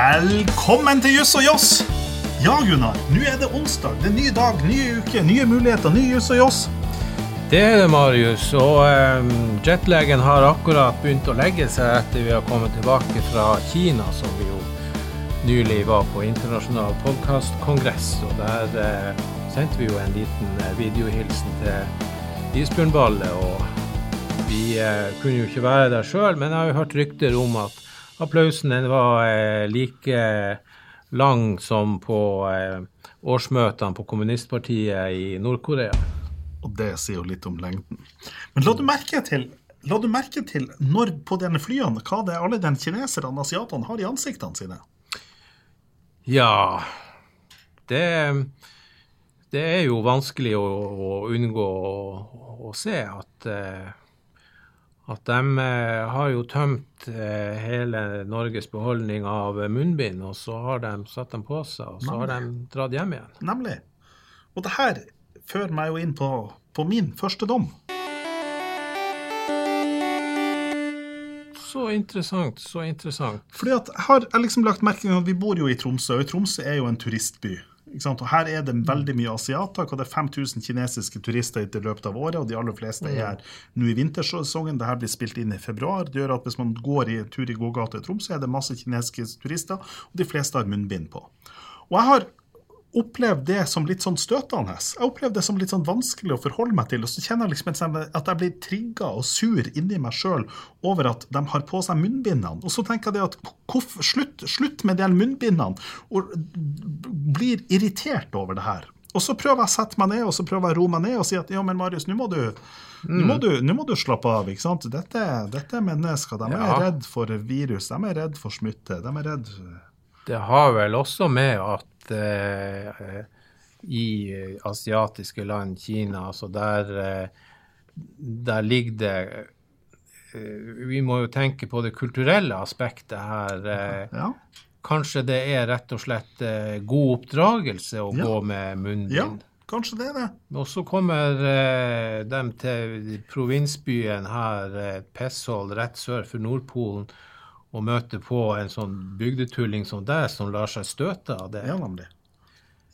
Velkommen til Juss og Joss! Ja, Gunnar, nå er det onsdag. Det er ny dag, nye uke, nye muligheter, ny Juss og Joss. Det er det, Marius. Og um, jetlagen har akkurat begynt å legge seg etter vi har kommet tilbake fra Kina, som vi jo nylig var på internasjonal podkastkongress. Og der uh, sendte vi jo en liten uh, videohilsen til Isbjørnballet. Og vi uh, kunne jo ikke være der sjøl, men jeg har jo hørt rykter om at applausen den var like lang som på årsmøtene på kommunistpartiet i Nord-Korea. Og det sier jo litt om lengden. Men la du merke til, la du merke til når på denne flyene, hva det er alle de kineserne og asiatene har i ansiktene sine? Ja Det, det er jo vanskelig å, å unngå å, å, se at uh, at de uh, har jo tømt uh, hele Norges beholdning av munnbind, og så har de satt dem på seg, og så Nemlig. har de dratt hjem igjen. Nemlig. Og det her fører meg jo inn på, på min første dom. Så interessant, så interessant. Fordi at jeg har jeg liksom lagt merke til at Vi bor jo i Tromsø, og Tromsø er jo en turistby. Og Her er det veldig mye asiater. og Det er 5000 kinesiske turister i løpet av året. og De aller fleste er her nå i vintersesongen. Dette blir spilt inn i februar. Det gjør at Hvis man går i tur i gågata i Tromsø, er det masse kinesiske turister, og de fleste har munnbind på. Og jeg har opplevd det som litt sånn støtende. Jeg opplevde det som litt sånn vanskelig å forholde meg til. Og så kjenner jeg liksom at jeg blir trigga og sur inni meg sjøl over at de har på seg munnbindene. Og så tenker jeg det at hvorf, slutt, slutt, med de munnbindene, og blir irritert over det her. Og så prøver jeg å sette meg ned og så prøver jeg å roe meg ned og si at ja, men Marius, nå må du nå må, mm. du, må, du, slappe av. ikke sant? Dette, dette er mennesker. De er ja. redd for virus, de er redd for smitte. De er redd Det har vel også med at uh, i asiatiske land, Kina, altså der, uh, der ligger det uh, Vi må jo tenke på det kulturelle aspektet her. Ja. Kanskje det er rett og slett god oppdragelse å ja. gå med munnbind. Ja. Kanskje det er det. Og så kommer de til provinsbyen her, et pisshold rett sør for Nordpolen, å møte på en sånn bygdetulling som deg, som lar seg støte av det. Ja, nemlig.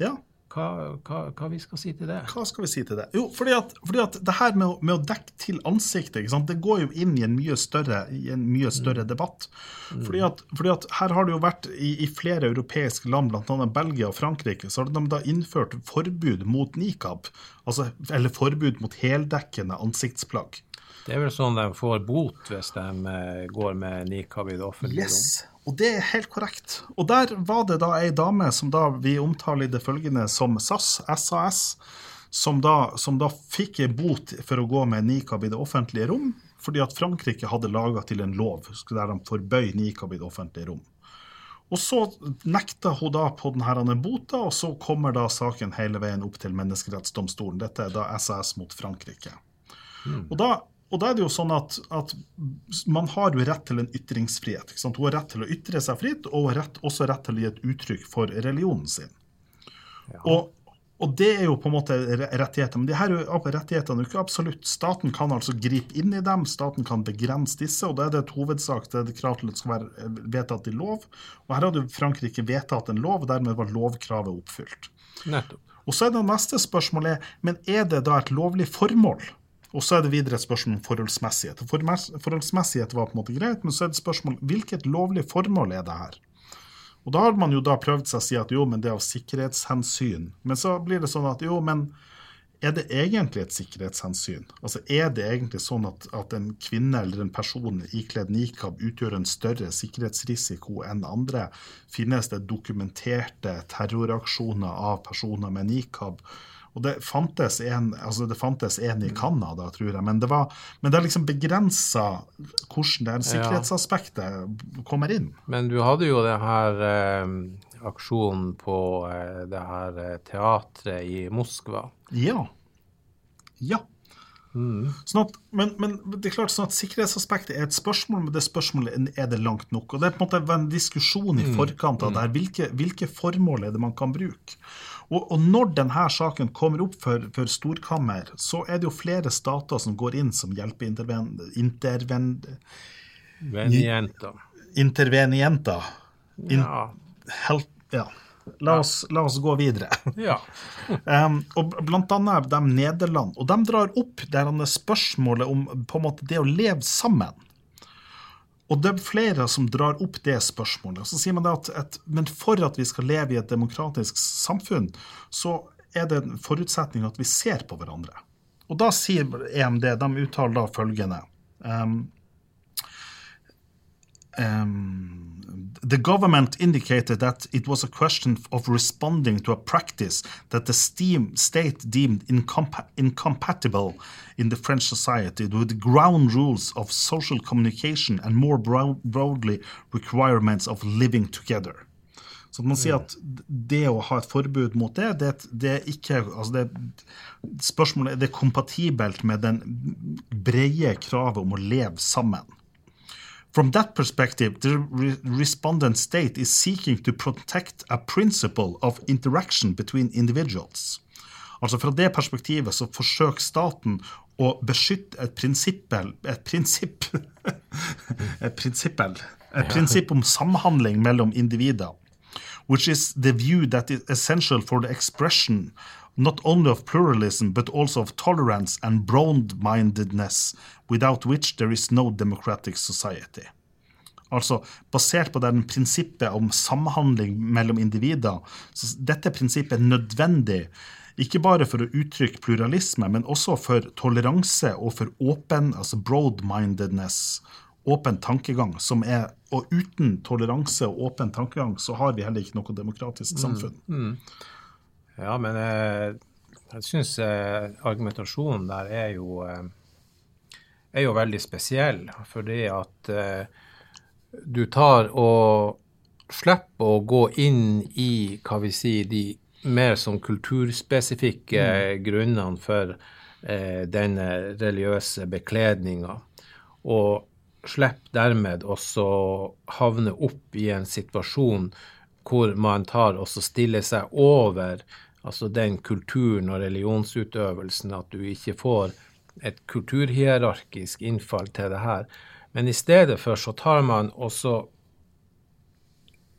Ja. Hva, hva, hva, vi skal si til det? Hva skal vi si til det? Jo, fordi at, fordi at det her med å, med å dekke til ansiktet, det går jo inn i en mye større, en mye større mm. debatt. Mm. Fordi, at, fordi, at, her har det jo vært i, i flere europeiske land, bl.a. Belgia og Frankrike, så har de da innført forbud mot nikab. Altså, eller forbud mot heldekkende ansiktsplagg. Det er vel sånn de får bot hvis de eh, går med nikab i det offentlige yes. rom? Og det er helt korrekt. Og der var det da ei dame som da vi omtaler i det følgende som SAS, SAS, som da, som da fikk ei bot for å gå med nikab i det offentlige rom, fordi at Frankrike hadde laga til en lov der de forbøy nikab i det offentlige rom. Og så nekta hun da på denne bota, og så kommer da saken hele veien opp til menneskerettsdomstolen. Dette er da SAS mot Frankrike. Mm. Og da og da er det jo sånn at, at, man har jo rett til en ytringsfrihet. Hun har rett til å ytre seg fritt, og rett, også rett til å gi et uttrykk for religionen sin. Ja. Og, og, det er jo på en måte rettigheter. Men de her rettighetene er jo ikke absolutt. Staten kan altså gripe inn i dem, staten kan begrense disse, og da er det et hovedsak det er krav til at det skal være eh, vedtatt i lov. Og her hadde Frankrike vedtatt en lov, og dermed var lovkravet oppfylt. Nettopp. Og så er det neste spørsmålet men er det da et lovlig formål? Og så er det videre et spørsmål om forholdsmessighet. Forholdsmessighet var på en måte greit, men så er det spørsmål hvilket lovlig formål er det her? Og da har man jo da prøvd seg å si at jo, men det er av sikkerhetshensyn. Men så blir det sånn at jo, men er det egentlig et sikkerhetshensyn? Altså Er det egentlig sånn at, at en kvinne eller en person ikledd nikab utgjør en større sikkerhetsrisiko enn andre? Finnes det dokumenterte terroraksjoner av personer med nikab? Og det fantes en, altså det fantes en i Canada, tror jeg, men det, var, men det er liksom begrensa hvordan det sikkerhetsaspektet kommer inn. Men du hadde jo det her eh, aksjonen på eh, det her eh, teatret i Moskva. Ja. Ja. Mm. Sånn at, men, men, det er klart sånn at sikkerhetsaspektet er et spørsmål, men det spørsmålet er det langt nok. Og Det er på en måte en diskusjon i mm. forkant av det her. Hvilke, hvilke formål er det man kan bruke? Og, og når denne saken kommer opp for, for, storkammer, så er det jo flere stater som går inn som hjelpeintervenienter. Interven... Intervenienter. Intervenienter. In, Ja. help, ja. La oss, la oss gå videre. ja. Um, og blant annet de Nederland. Og de drar opp det spørsmålet om på en måte det å leve sammen. Og det er flere som drar opp det spørsmålet. Så sier man at, at Men for at vi skal leve i et demokratisk samfunn, så er det en forutsetning at vi ser på hverandre. Og da sier EMD, de uttaler da følgende um, um, the government indicated that it was a question of responding to a practice that the steam state deemed incompa- incompatible in the French society with ground rules of social communication and more broad- broadly requirements of living together. Så man sier at det å ha et forbud mot det, det, det er ikke altså det, Spørsmålet er det kompatibelt med den brede kravet om å leve sammen. From that perspective, the re- respondent state is seeking to protect a principle of interaction between individuals. Altså Fra det perspektivet så forsøker staten å beskytte et prinsippel Et prinsipp Et prinsippel Et prinsipp om samhandling mellom individer. Which is the view that is essential for the expression not only of pluralism but also of tolerance and broad-mindedness, without which there is no democratic society. Altså basert på den prinsippet om samhandling mellom individer. Så dette prinsippet er nødvendig, ikke bare for å uttrykke pluralisme, men også for toleranse og for åpen, altså broad-mindedness, åpen tankegang, som er Og uten toleranse og åpen tankegang, så har vi heller ikke noe demokratisk samfunn. Ja, men eh, jeg syns eh, argumentasjonen der er jo, eh, er jo veldig spesiell, fordi at du tar og slipper å gå inn i hva vi sier, de mer som kulturspesifikke grunnene for eh, denne religiøse bekledninga, og slipper dermed også havne opp i en situasjon hvor man tar og stiller seg over altså den kulturen og religionsutøvelsen, at du ikke får et kulturhierarkisk innfall til det her. Men i stedet for så tar man og så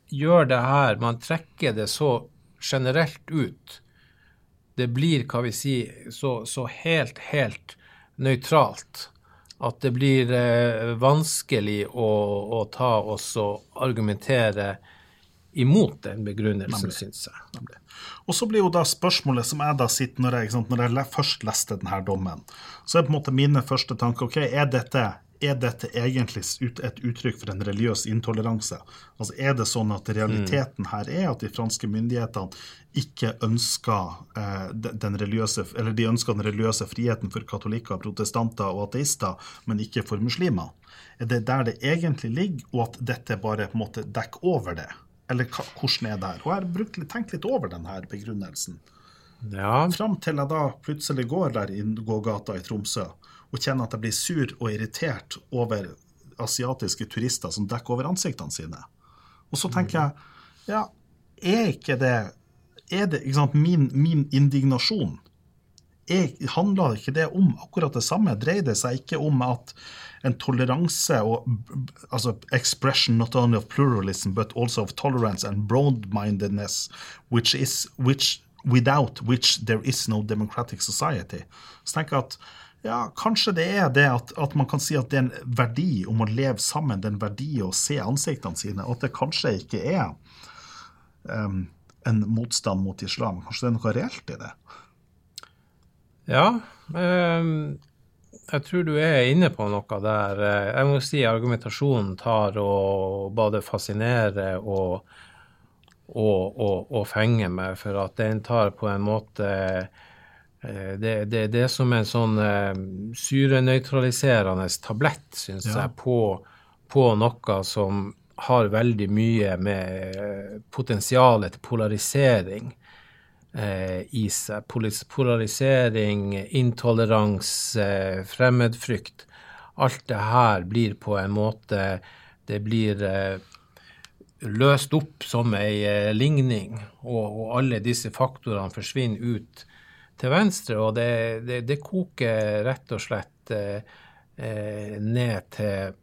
gjør det her, man trekker det så generelt ut. Det blir, hva vi sier, så, så helt, helt nøytralt at det blir eh, vanskelig å, å ta og argumentere imot den begrunnelsen, syns jeg. Og så blir jo da spørsmålet som jeg da sitter når jeg, sant, når jeg først leste denne dommen, så er på en måte mine første tanker ok, er dette, er dette egentlig et uttrykk for en religiøs intoleranse? Altså Er det sånn at realiteten her er at de franske myndighetene ikke ønsker eh, den religiøse, eller de ønsker den religiøse friheten for katolikker, protestanter og ateister, men ikke for muslimer? Er det der det egentlig ligger, og at dette bare på en måte dekker over det? Eller hvordan er det her? Og jeg har brukt, tenkt litt over denne begrunnelsen. Ja, Fram til jeg da plutselig går der i gågata i Tromsø og kjenner at jeg blir sur og irritert over asiatiske turister som dekker over ansiktene sine. Og så tenker jeg, ja, er ikke det Er det ikke sant, min, min indignasjon handler ikke det om akkurat det samme? Dreier det seg ikke om at en toleranse og altså expression not only of pluralism but also of tolerance and broad-mindedness, which is which without which there is no democratic society. Så tenker jeg at ja, kanskje det er det at, at man kan si at det er en verdi om å leve sammen, det er en verdi å se ansiktene sine, og at det kanskje ikke er um, en motstand mot islam. Kanskje det er noe reelt i det? Ja Eh, jeg tror du er inne på noe der. Eh, Jeg må si argumentasjonen tar og både fascinerer og, og, og, og fenger meg, for at den tar på en måte eh, det, det, det er som en sånn eh, syrenøytraliserende tablett, syns Ja. jeg, på, på noe som har veldig mye med potensialet til polarisering i seg. Polarisering, intoleranse, fremmedfrykt. Alt det her blir på en måte Det blir eh, løst opp som ei eh, ligning, og, og alle disse faktorene forsvinner ut til venstre, og det, det, det koker rett og slett eh, eh, ned til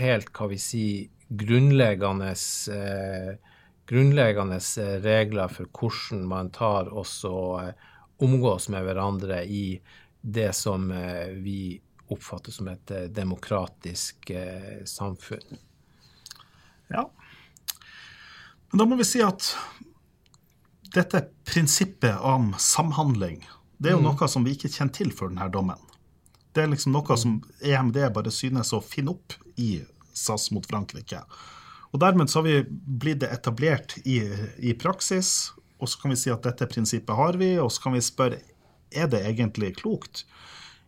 helt, hva vi si, grunnleggende, eh, grunnleggende regler for hvordan man tar også og omgås med hverandre i det som eh, vi oppfatter som et eh, demokratisk eh, samfunn. Ja. Men da må vi si at dette prinsippet om samhandling, det er jo mm. noe som vi ikke kjenner til før denne dommen. Det er liksom noe som EMD bare synes å finne opp i SAS mot Frankrike. Og Dermed så har vi blitt etablert i, i praksis, og så kan vi si at dette prinsippet har vi, og så kan vi spørre er det egentlig klokt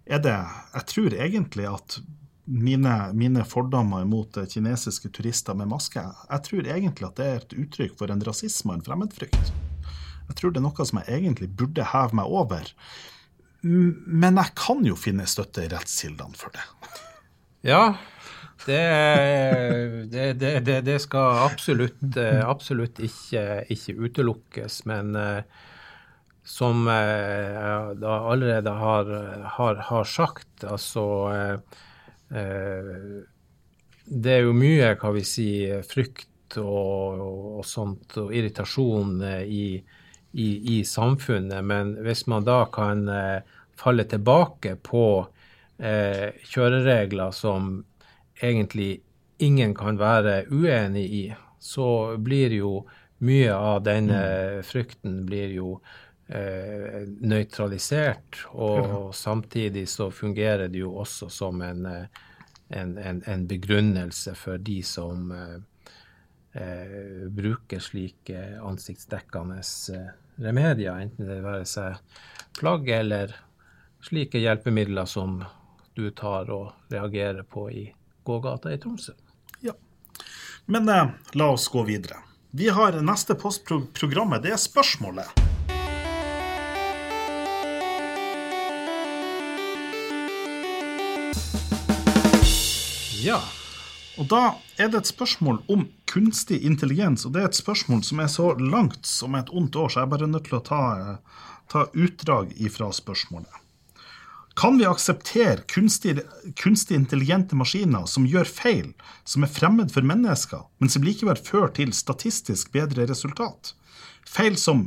er det Jeg tror egentlig at mine, mine, fordommer mot kinesiske turister med maske, jeg tror egentlig at det er et uttrykk for en rasisme og en fremmedfrykt. Jeg tror det er noe som jeg egentlig burde heve meg over. Men jeg kan jo finne støtte i rettskildene for det. Ja, det, det, det, det skal absolutt, absolutt ikke, ikke, utelukkes. Men uh, som jeg eh, allerede har, har, har, sagt, altså eh, eh, Det er jo mye, hva vi si, frykt og, og, sånt, og irritasjon i, i, i, samfunnet. Men hvis man da kan falle tilbake på eh, kjøreregler som egentlig ingen kan være uenig i, så blir jo mye av denne mm. frykten blir jo eh, nøytralisert. Og ja. samtidig så fungerer det jo også som en, eh, en, en, en begrunnelse for de som eh, eh, bruker slike ansiktsdekkende eh, remedier, enten det være seg plagg eller slike hjelpemidler som du tar og reagerer på i gågata i Tromsø. Ja. Men eh, la oss gå videre. Vi har neste postprogrammet, det er spørsmålet. Ja. Og da er det et spørsmål om kunstig intelligens, og det er et spørsmål som er så langt som et ondt år, så jeg er bare nødt til å ta, ta utdrag ifra spørsmålet. Kan vi akseptere kunstig, kunstig, intelligente maskiner som gjør feil som er fremmed for mennesker, men som likevel fører til statistisk bedre resultat? Feil som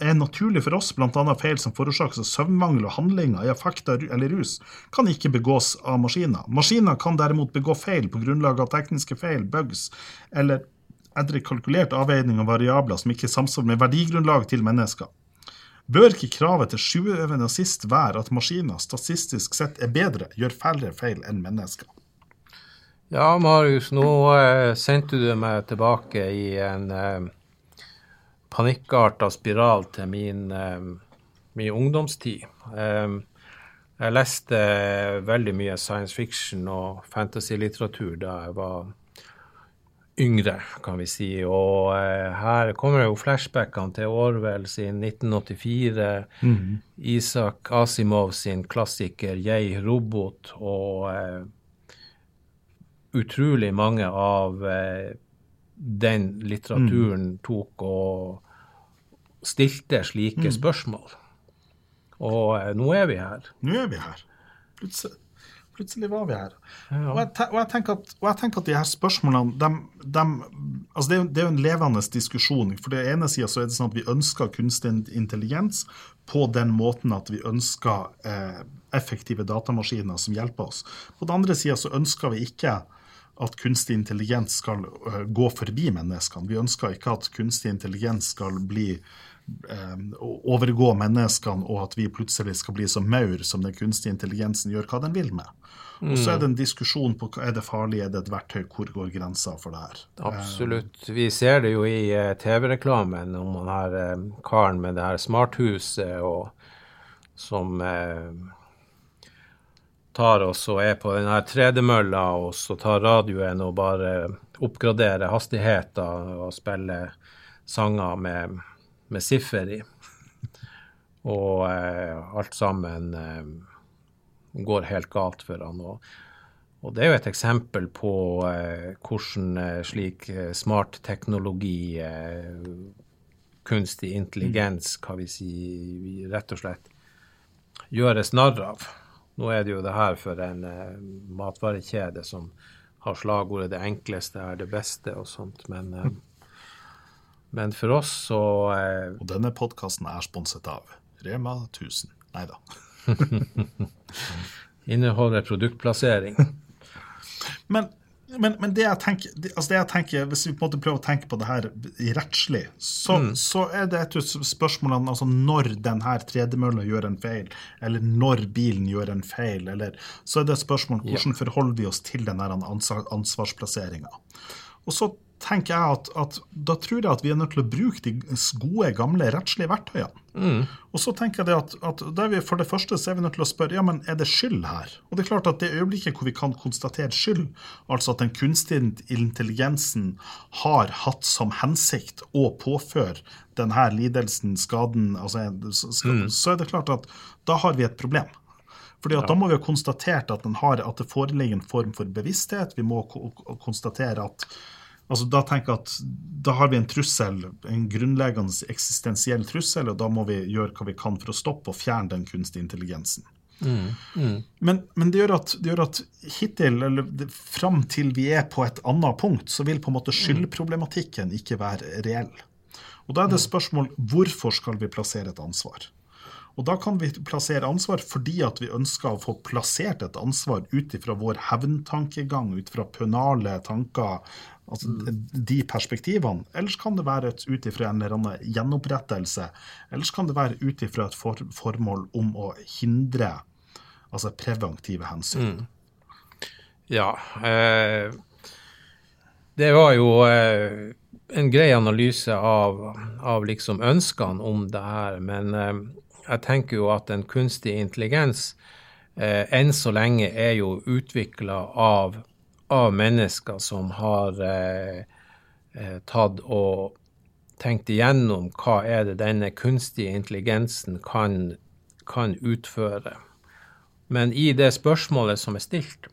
er naturlig for oss, bl.a. feil som forårsakes av søvnmangel og handlinger i fakta eller rus, kan ikke begås av maskiner. Maskiner kan derimot begå feil på grunnlag av tekniske feil, bugs eller etter kalkulert avveining av variabler som ikke samsvarer med verdigrunnlag til mennesker. Bør ikke kravet til sjuende og sist være at maskiner statistisk sett er bedre, gjør færre feil enn mennesker? Ja, Marius, nå eh, sendte du meg tilbake i en eh, panikkarta spiral til min, eh, min ungdomstid. Eh, jeg leste veldig mye science fiction og fantasy-litteratur da jeg var yngre, kan vi si. Og eh, her kommer jo flashbackene til Orwell sin 1984, mm -hmm. Isak Asimov sin klassiker 'Jeg, robot' og eh, utrolig mange av eh, den litteraturen mm. tok og stilte slike mm. spørsmål. Og eh, nå er vi her. Nå er vi her. Plutselig, plutselig var vi her. Ja. Og, jeg, og, jeg at, og, jeg, tenker at, de her spørsmålene de, de, altså det, er, det, er jo en levende diskusjon. For det ene sida så er det sånn at vi ønsker kunstig intelligens på den måten at vi ønsker eh, effektive datamaskiner som hjelper oss. På den andre sida så ønsker vi ikke at kunstig intelligens skal uh, gå forbi menneskene. Vi ønsker ikke at kunstig intelligens skal bli overgå menneskene, og at vi plutselig skal bli som maur, som den kunstige intelligensen gjør hva den vil med. Og så er det en diskusjon på er det farlig, er det et verktøy, hvor går grensa for det her? Absolutt. Vi ser det jo i uh, TV-reklamen om han her karen med det her smarthuset og som tar oss og er på denne tredemølla og så tar radioen og bare oppgraderer hastigheter og spiller sanger med, med siffer i. Og eh, alt sammen eh, går helt galt for han. Og, og, det er jo et eksempel på eh, hvordan eh, slik eh, smart teknologi, eh, kunstig intelligens, hva vi sier, rett og slett gjøres narr av. Nå er det jo det her for en matvarekjede som har slagordet 'det enkleste er det beste' og sånt. Men, men for oss så eh, Og denne podkasten er sponset av Rema 1000. Nei da. inneholder produktplassering. Men, men, men det, jeg tenker, det, altså det jeg tenker, hvis vi på en måte prøver å tenke på det her i rettslig, så, så er det et av spørsmålene altså når denne tredemølla gjør en feil, eller når bilen gjør en feil, eller så er det et spørsmål hvordan forholder vi oss til denne ansvar, ansvarsplasseringa. Og så tenker jeg at, at, da tror jeg at vi er nødt til å bruke de gode, gamle rettslige verktøyene. Mm. Og så tenker jeg det at, at vi, for det første så er vi nødt til å spørre ja, men er det skyld her. Og det er klart at det øyeblikket hvor vi kan konstatere skyld, altså at den kunstige intelligensen har hatt som hensikt å påføre denne lidelsen, skaden, altså, skal, så er det klart at da har vi et problem. Fordi at Da må vi ha konstatert at, har, at det foreligger en form for bevissthet. Vi må konstatere at Altså, da tenker jeg at da har vi en trussel, en grunnleggende eksistensiell trussel, og da må vi gjøre hva vi kan for å stoppe og fjerne den kunstige intelligensen. Mm, mm. Men, men, det gjør at, det gjør at hittil, eller det, fram til vi er på et annet punkt, så vil på en måte skyldproblematikken ikke være reell. Og Da er det spørsmål hvorfor skal vi plassere et ansvar? Og Da kan vi plassere ansvar fordi at vi ønsker å få plassert et ansvar ut ifra vår hevntankegang, ut fra pønale tanker, Altså de perspektivene. Ellers kan det være ut ifra en eller annen gjenopprettelse. Ellers kan det være ut ifra et for formål om å hindre altså preventive hensyn. Mm. Ja. Eh, det var jo eh, en grei analyse av, av, liksom ønskene om det her. Men eh, jeg tenker jo at en kunstig intelligens eh, enn så lenge er jo utvikla av av mennesker som har eh, eh, tatt og tenkt igjennom hva er det denne kunstige intelligensen kan, kan, utføre. Men i det spørsmålet som er stilt,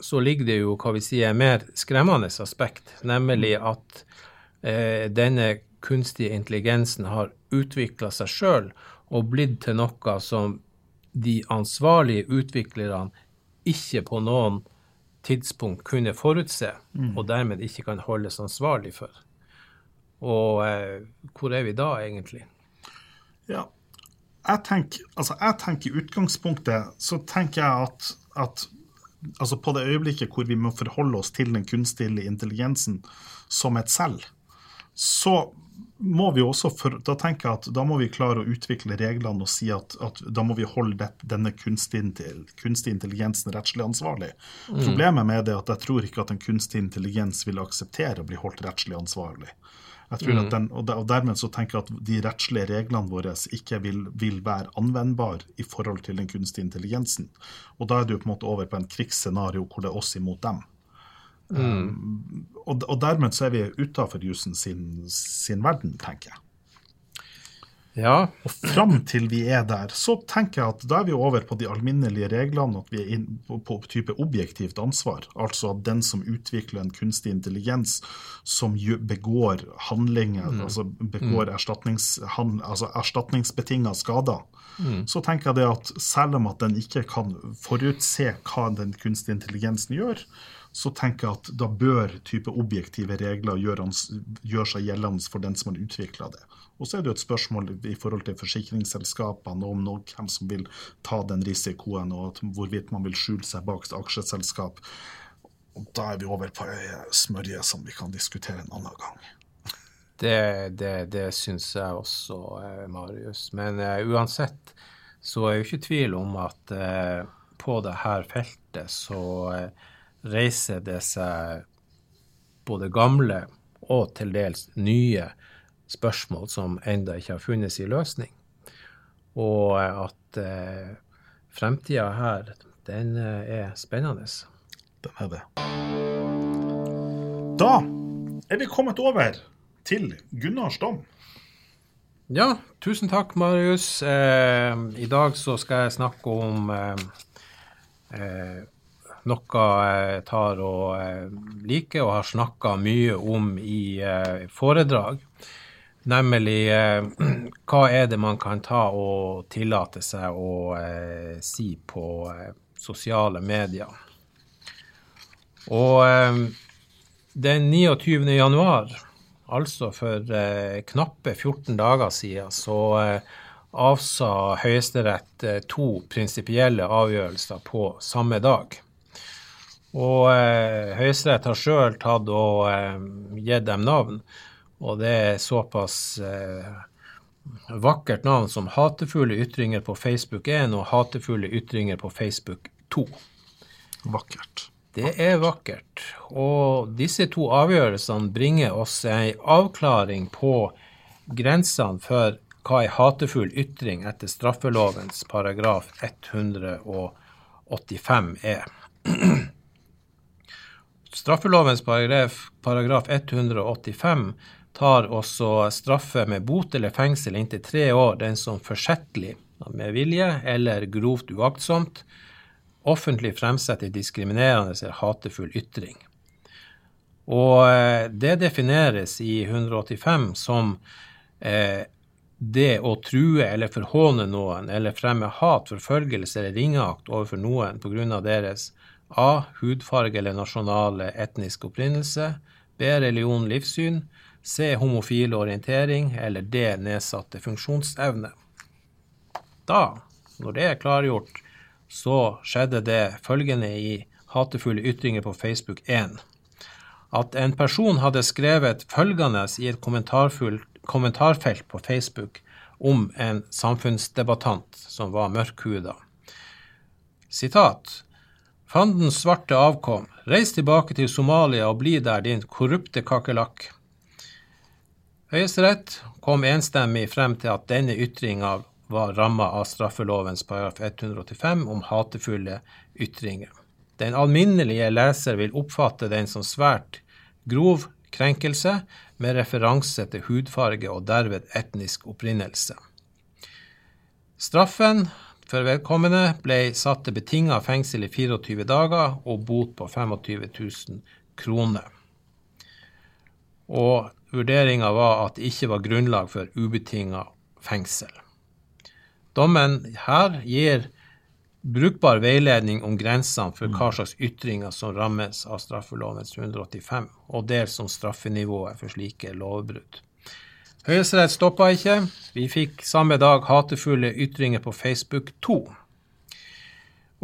så ligger det jo hva vi sier, mer skremmende aspekt, nemlig at eh, denne kunstige intelligensen har utvikla seg sjøl og blitt til noe som de ansvarlige utviklerne ikke på noen tidspunkt kunne forutse, mm. og dermed ikke kan holdes ansvarlig for. Og eh, hvor er vi da, egentlig? Ja, jeg tenker, altså jeg tenker i utgangspunktet så tenker jeg at, at altså på det øyeblikket hvor vi må forholde oss til den kunstige intelligensen som et selv, så må vi også for, da tenker jeg at da må vi klare å utvikle reglene og si at, at da må vi holde det, denne kunstig intelligensen rettslig ansvarlig. Mm. Problemet med det er at jeg tror ikke at en kunstig intelligens vil akseptere å bli holdt rettslig ansvarlig. Jeg tror mm. at den, og, Dermed så tenker jeg at de rettslige reglene våre ikke vil, vil være anvendbare i forhold til den kunstige intelligensen. Og Da er jo på en måte over på en krigsscenario hvor det er oss imot dem. Mm. Um, og, og, dermed så er vi utafor jussen sin, sin, verden, tenker jeg. Ja. Og fram til vi er der, så tenker jeg at da er vi over på de alminnelige reglene, at vi er på, på type objektivt ansvar. Altså at den som utvikler en kunstig intelligens som begår handlinger, mm. altså begår mm. erstatnings, altså erstatningsbetinga skader, mm. så tenker jeg det at selv om at den ikke kan forutse hva den kunstige intelligensen gjør, så tenker jeg at da bør type objektive regler gjøre, gjøre seg gjeldende for den som har utvikla det. Og så er det jo et spørsmål i forhold til forsikringsselskapene om noe, hvem som vil ta den risikoen, og hvorvidt man vil skjule seg bak aksjeselskap. Og da er vi over på smørje som vi kan diskutere en annen gang. Det, det, det syns jeg også, eh, Marius. Men uh, uansett så er jo ikke tvil om at uh, på dette feltet så uh, reiser det seg både gamle og til dels nye spørsmål som enda ikke har funnet sin løsning. Og at eh, fremtida her, den eh, er spennende. Den er det. Da er vi kommet over til Gunnars dom. Ja, tusen takk, Marius. Eh, I dag så skal jeg snakke om eh, eh noe jeg tar og eh, liker og har snakka mye om i eh, foredrag. Nemlig eh, hva er det man kan ta og tillate seg å si på sosiale medier. Og den 29. januar, altså for knappe 14 dager siden, så avsa Høyesterett to prinsipielle avgjørelser på samme dag. Og eh, Høyesterett har sjøl tatt og eh, gitt dem navn, og det er såpass eh, vakkert navn som Hatefulle ytringer på Facebook 1 og Hatefulle ytringer på Facebook 2. Vakkert. Det er vakkert. Og disse to avgjørelsene bringer oss en avklaring på grensene for hva en hatefull ytring etter straffelovens paragraf 185 er. Straffelovens paragraf, paragraf 185 tar også straffe med bot eller fengsel inntil tre år den som forsettlig, med vilje eller grovt uaktsomt, offentlig fremsetter diskriminerende eller hatefull ytring. Og eh, det defineres i 185 som eh, det å true eller forhåne noen eller fremme hat, forfølgelse eller ringeakt overfor noen pga. deres A. Hudfarge eller nasjonale etnisk opprinnelse. B. Religion, livssyn. C. Homofil orientering. Eller D. Nedsatte funksjonsevne. Da, når det er klargjort, så skjedde det følgende i Hatefulle ytringer på Facebook 1. At en person hadde skrevet følgende i et kommentarfelt på Facebook om en samfunnsdebattant som var mørkhuda. Sitat. Fandens svarte avkom, reis tilbake til Somalia og bli der, din korrupte kakerlakk. Høyesterett kom enstemmig frem til at denne ytringa var ramma av straffelovens paragraf 185 om hatefulle ytringer. Den alminnelige leser vil oppfatte den som svært grov krenkelse med referanse til hudfarge og derved etnisk opprinnelse. Straffen for vedkommende ble satt til betinga fengsel i 24 dager og bot på 25 000 kroner. Og vurderinga var at det ikke var grunnlag for ubetinga fengsel. Dommen her gir brukbar veiledning om grensene for hva slags ytringer som rammes av straffelovens 185, og dels om straffenivået for slike lovbrudd. Høyesterett stoppa ikke. Vi fikk samme dag hatefulle ytringer på Facebook 2.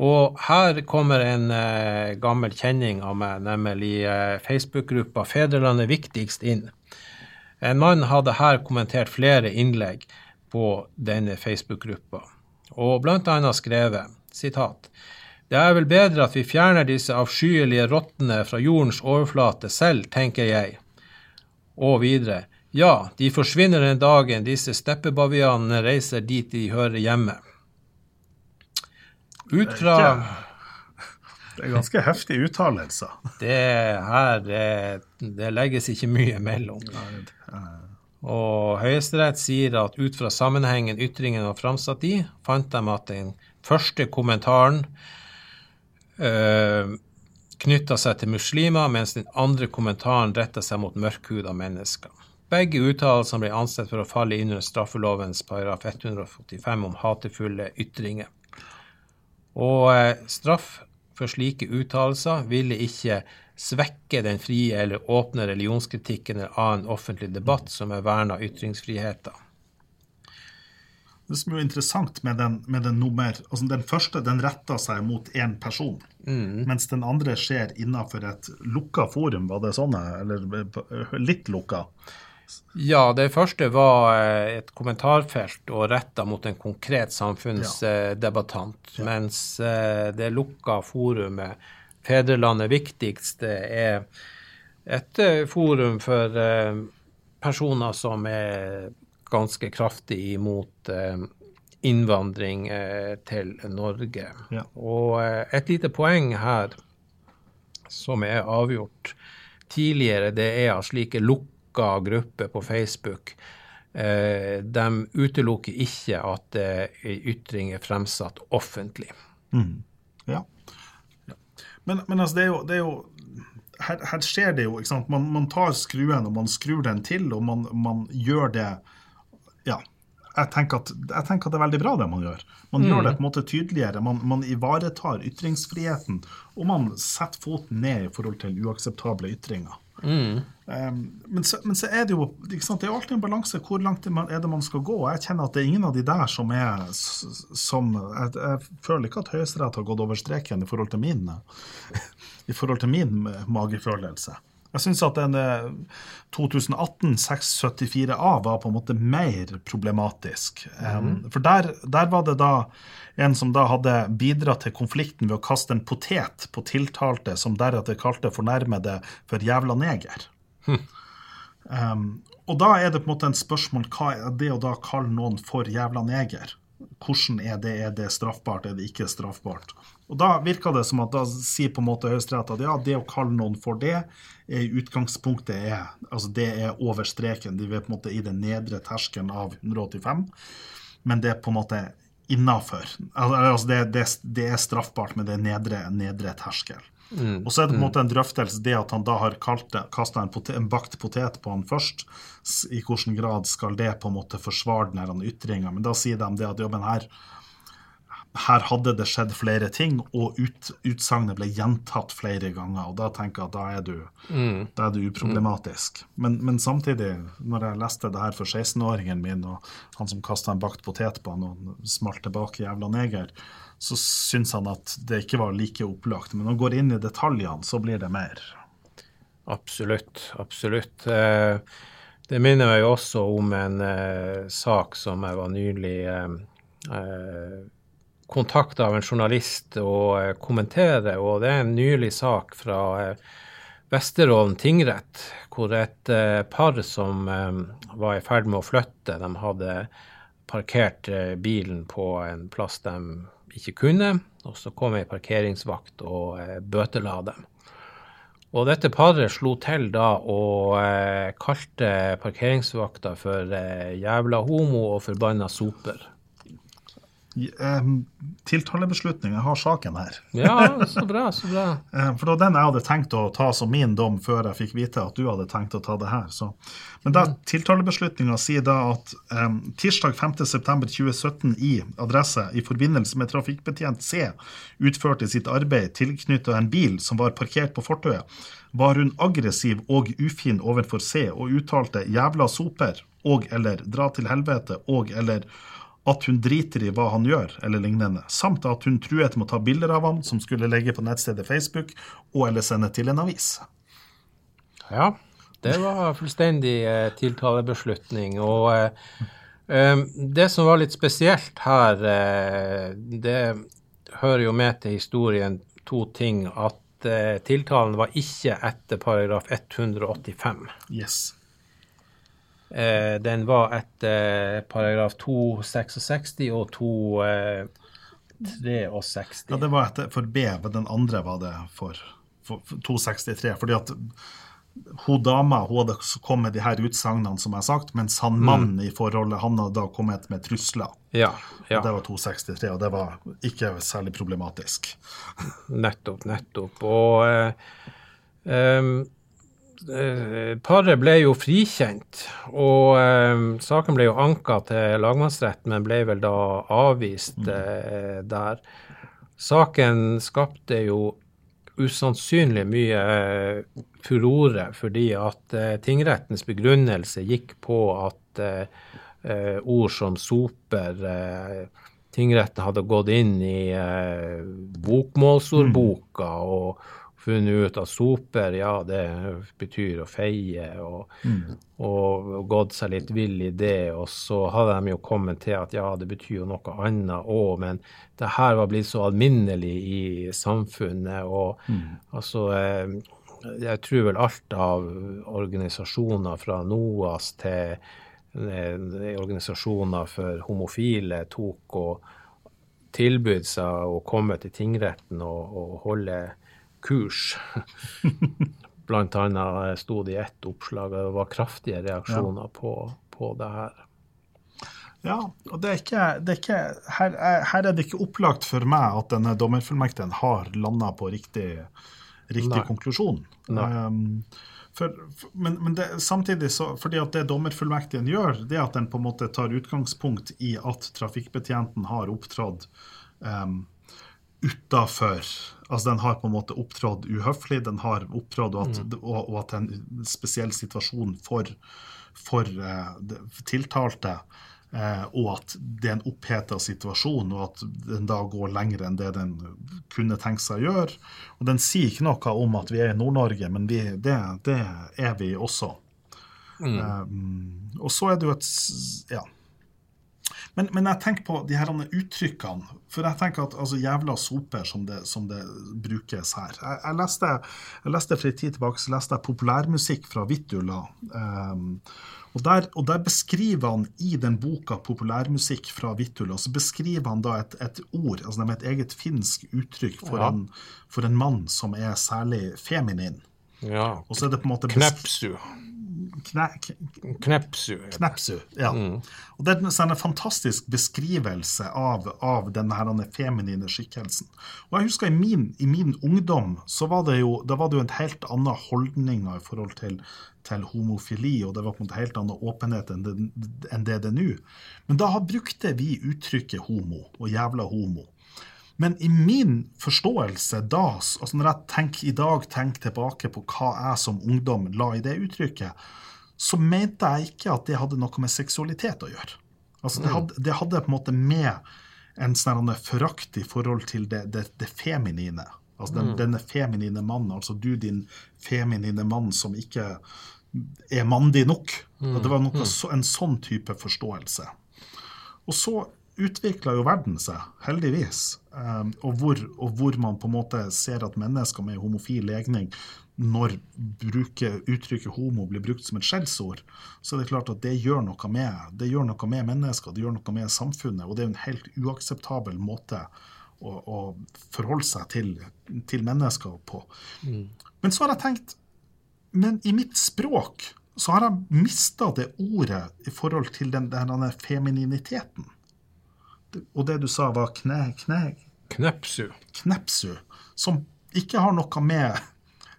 Og her kommer en eh, gammel kjenning av meg, nemlig eh, Facebook-gruppa Fedrelandet viktigst inn. En mann hadde her kommentert flere innlegg på denne Facebook-gruppa, og bl.a. skrevet sitat, Det er vel bedre at vi fjerner disse avskyelige rottene fra jordens overflate selv, tenker jeg. Og videre. Ja, de forsvinner den dagen disse steppebavianene reiser dit de hører hjemme. Ut fra Det er ganske heftige uttalelser. Det her det, det legges ikke mye mellom. Og Høyesterett sier at ut fra sammenhengen ytringen var framsatt i, fant de at den første kommentaren øh, knytta seg til muslimer, mens den andre kommentaren retta seg mot mørkhuda mennesker. Begge uttalelsene ble ansett for å falle inn under straffelovens paragraf 145 om hatefulle ytringer. Og eh, straff for slike uttalelser ville ikke svekke den frie eller åpne religionskritikken eller annen offentlig debatt som er verna ytringsfriheten. Det som er interessant med den, med den nummer altså Den første den retter seg mot én person, mm. mens den andre skjer innenfor et lukka forum. Var det sånn? Eller litt lukka? Ja, det første var eh, et kommentarfelt og retta mot en konkret samfunnsdebattant. Ja. Ja. Mens eh, det lukka forumet Fedrelandet viktigste er et eh, forum for personer som er ganske kraftig imot innvandring til Norge. Ja. Og et lite poeng her som er avgjort tidligere, det er at slike lukka lukka gruppe på Facebook, eh, de utelukker ikke at eh, ytring er fremsatt offentlig. Mm. Ja. Men, men, altså, det er jo, det er jo her, her, skjer det jo. Man, man, tar skruen og man skrur den til, og man, man gjør det Ja. jeg tenker, at, jeg tenker, at, det er veldig bra, det man gjør. Man mm. gjør det på en måte tydeligere. Man, man, ivaretar ytringsfriheten, og man setter foten ned i forhold til uakseptable ytringer. Mm. Um, men, så, men, så, er det jo det er alltid en balanse. Hvor langt er det man skal gå? Jeg kjenner at det er ingen av de der som er som Jeg, jeg føler ikke at Høyesterett har gått over streken i forhold til min, i forhold til min magefølelse. Jeg syns at den 2018 674A var på en måte mer problematisk. Mm. For der, der, var det da en som da hadde bidratt til konflikten ved å kaste en potet på tiltalte, som deretter kalte fornærmede for jævla neger. Um, og da er det på en måte en spørsmål hva er det å da kalle noen for jævla neger? Hvordan er det? Er det straffbart? Er det ikke straffbart? Og Da virker det som at da sier på en måte Høyesterett at ja, det å kalle noen for det, i utgangspunktet er altså det er over streken. De er på en måte i den nedre terskelen av 185, men det er på en måte innafor. Altså det, det, det, er straffbart, men det er nedre, nedre terskel. Mm. Og så er det på en mm. måte en drøftelse det at han da har kasta en, en, bakt potet på han først. I hvilken grad skal det på en måte forsvare denne ytringa? Men da sier de det at jobben her her hadde det skjedd flere ting, og ut, utsagnet ble gjentatt flere ganger. og Da tenker jeg at da er du, mm. da er du uproblematisk. Mm. Men, men, samtidig, når jeg leste det her for 16-åringen min, og han som kasta en bakt potet på han og smalt tilbake 'jævla neger', så syns han at det ikke var like opplagt. Men når han går inn i detaljene, så blir det mer. Absolutt. Absolutt. Eh, det minner meg også om en eh, sak som jeg var nylig eh, kontakta av en journalist og eh, kommentere, og det er en nylig sak fra eh, Vesterålen tingrett, hvor et eh, par som var i ferd med å flytte, de hadde parkert bilen på en plass de ikke kunne, og så kom ei parkeringsvakt og bøtela dem. Og dette paret slo til da og kalte parkeringsvakta for jævla homo og forbanna soper. Tiltalebeslutning. Jeg har saken her. Ja, så bra, så bra. For det var den jeg hadde tenkt å ta som min dom før jeg fikk vite at du hadde tenkt å ta det her. Så. Men da, tiltalebeslutninga sier da at um, tirsdag 5.9.2017 i adresse i forbindelse med trafikkbetjent C utførte sitt arbeid tilknyttet en bil som var parkert på fortauet, var hun aggressiv og ufin overfor C og uttalte 'jævla soper' og eller 'dra til helvete' og eller at hun driter i hva han gjør, eller lignende, samt at hun truet med å ta bilder av ham som skulle legge på nettstedet Facebook, og eller sende til en avis. Ja, det var fullstendig eh, tiltalebeslutning. Og eh, eh, det som var litt spesielt her, eh, det hører jo med til historien to ting. At eh, tiltalen var ikke etter paragraf 185. Yes. Eh, den var etter paragraf 266 og 263. Ja, det var etter, for B, den andre var det for, for, for 263. fordi at hun dama hun hadde kommet med de her utsagnene, som jeg har sagt, mens han mm. mannen i forholdet han hadde da kommet med trusler. Ja, ja. Det var 263, og det var ikke særlig problematisk. nettopp, nettopp. Og eh, um, Eh, paret ble jo frikjent, og eh, saken ble jo anka til lagmannsretten, men ble vel da avvist mm. eh, der. Saken skapte jo usannsynlig mye eh, furore, fordi at eh, tingrettens begrunnelse gikk på at uh, ord som soper Tingretten hadde gått inn i bokmålsordboka mm. og funnet ut at soper, ja, det betyr å feie, og, mm. og, og, gått seg litt vill i det. Og så hadde de jo kommet til at ja, det betyr jo noe annet òg, men det her var blitt så alminnelig i samfunnet. Og mm. altså eh, Jeg tror vel alt av organisasjoner fra NOAS til eh, organisasjoner for homofile tok og tilbød seg å komme til tingretten og, og holde kurs. Blant annet sto det i ett oppslag, og det var kraftige reaksjoner ja. på, på, det her. Ja, og det er ikke, det er ikke her, er, her, er det ikke opplagt for meg at denne dommerfullmekten har landa på riktig, riktig Nei. konklusjon. Nei. Um, for, for, men men det, samtidig, så, fordi at det dommerfullmektigen gjør, det er at den på en måte tar utgangspunkt i at trafikkbetjenten har opptrådt um, utafor Altså den har på en måte opptrådt uhøflig, den har opptrådt og, at- og, og at en spesiell situasjon for, for uh, tiltalte. Eh, og at det er en oppheta situasjon, og at den da går lenger enn det den kunne tenkt seg å gjøre. Og den sier ikke noe om at vi er i Nord-Norge, men vi, det, det er vi også. Eh, og så er det jo et Ja. Men, men jeg tenker på de her uttrykkene. For jeg tenker at altså, jævla soper, som det, som det brukes her. Jeg, jeg, leste, jeg leste for en tid tilbake så leste jeg populærmusikk fra Vittula. Um, og, der, og der beskriver han i den boka 'Populærmusikk fra Vittula' så beskriver han da et, et ord, altså et eget finsk uttrykk for, Ja. en, for en mann som er særlig feminin. Ja. Og så er det på en måte Knepsu. Kne, kne, Knepsu. Knepsu, ja. Og Det er en sånn fantastisk beskrivelse av, av denne her denne feminine skikkelsen. Og jeg husker i min, i min ungdom så var det jo da var det jo en helt annen holdning i forhold til, til homofili, og det var på en helt annen åpenhet enn det, enn det det er nå. Men da brukte vi uttrykket homo og jævla homo. Men i min forståelse da, altså når jeg tenker, i dag tenker tilbake på hva jeg som ungdom la i det uttrykket, så mente jeg ikke at det hadde noe med seksualitet å gjøre. Altså det, hadde, det hadde på en måte med en sånn forakt i forhold til det, det, det feminine. Altså den, denne feminine mannen, altså du din feminine mann som ikke er mandig nok. Og det var noe, så, en sånn type forståelse. Og så utvikla jo verden seg, heldigvis. Um, og, hvor, og hvor man på en måte ser at mennesker med homofil legning, når bruke, uttrykket homo blir brukt som et skjellsord, så er det klart at det gjør noe med, det gjør noe med mennesker, det gjør noe med samfunnet. Og det er en helt uakseptabel måte å, å forholde seg til, til mennesker på. Men så har jeg tenkt men i mitt språk så har jeg mista det ordet i forhold til den, den denne femininiteten. Og det du sa, var kne, kne, Knepsu. knepsu, som ikke har noe med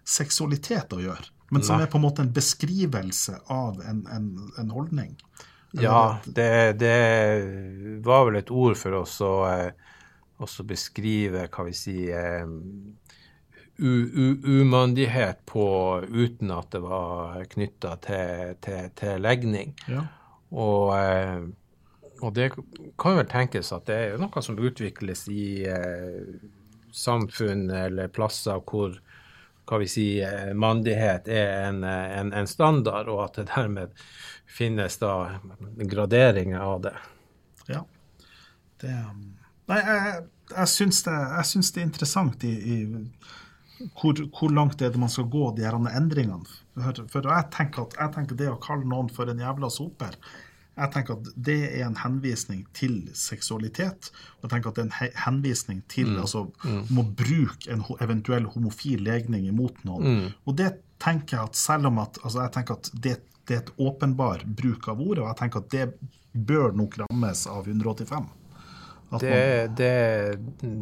seksualitet å gjøre, men som Nei. er på en måte en beskrivelse av en, en, en holdning. Ja, det, det var vel et ord for oss å eh, også beskrive, hva vi sier, u, umandighet på uten at det var knytta til, til, til legning. Ja. Og, eh, og det kan vel tenkes at det er noe som utvikles i eh, samfunn eller plasser hvor hva vi sier, mandighet er en, en, en standard, og at det dermed finnes da graderinger av det. Ja. Det, um, nei, jeg, jeg, syns det, det er interessant i, i hvor, hvor langt er det man skal gå, de her endringene. For, for jeg, tenker at, jeg tenker det å kalle noen for en jævla soper, jeg tenker at det er en henvisning til seksualitet. Jeg tenker at det er en henvisning til altså, om å bruke en eventuell homofil legning imot noen. Og det tenker jeg at selv om at altså jeg tenker at det, det er et åpenbar bruk av ordet, og jeg tenker at det bør nok rammes av 185. At Det, det,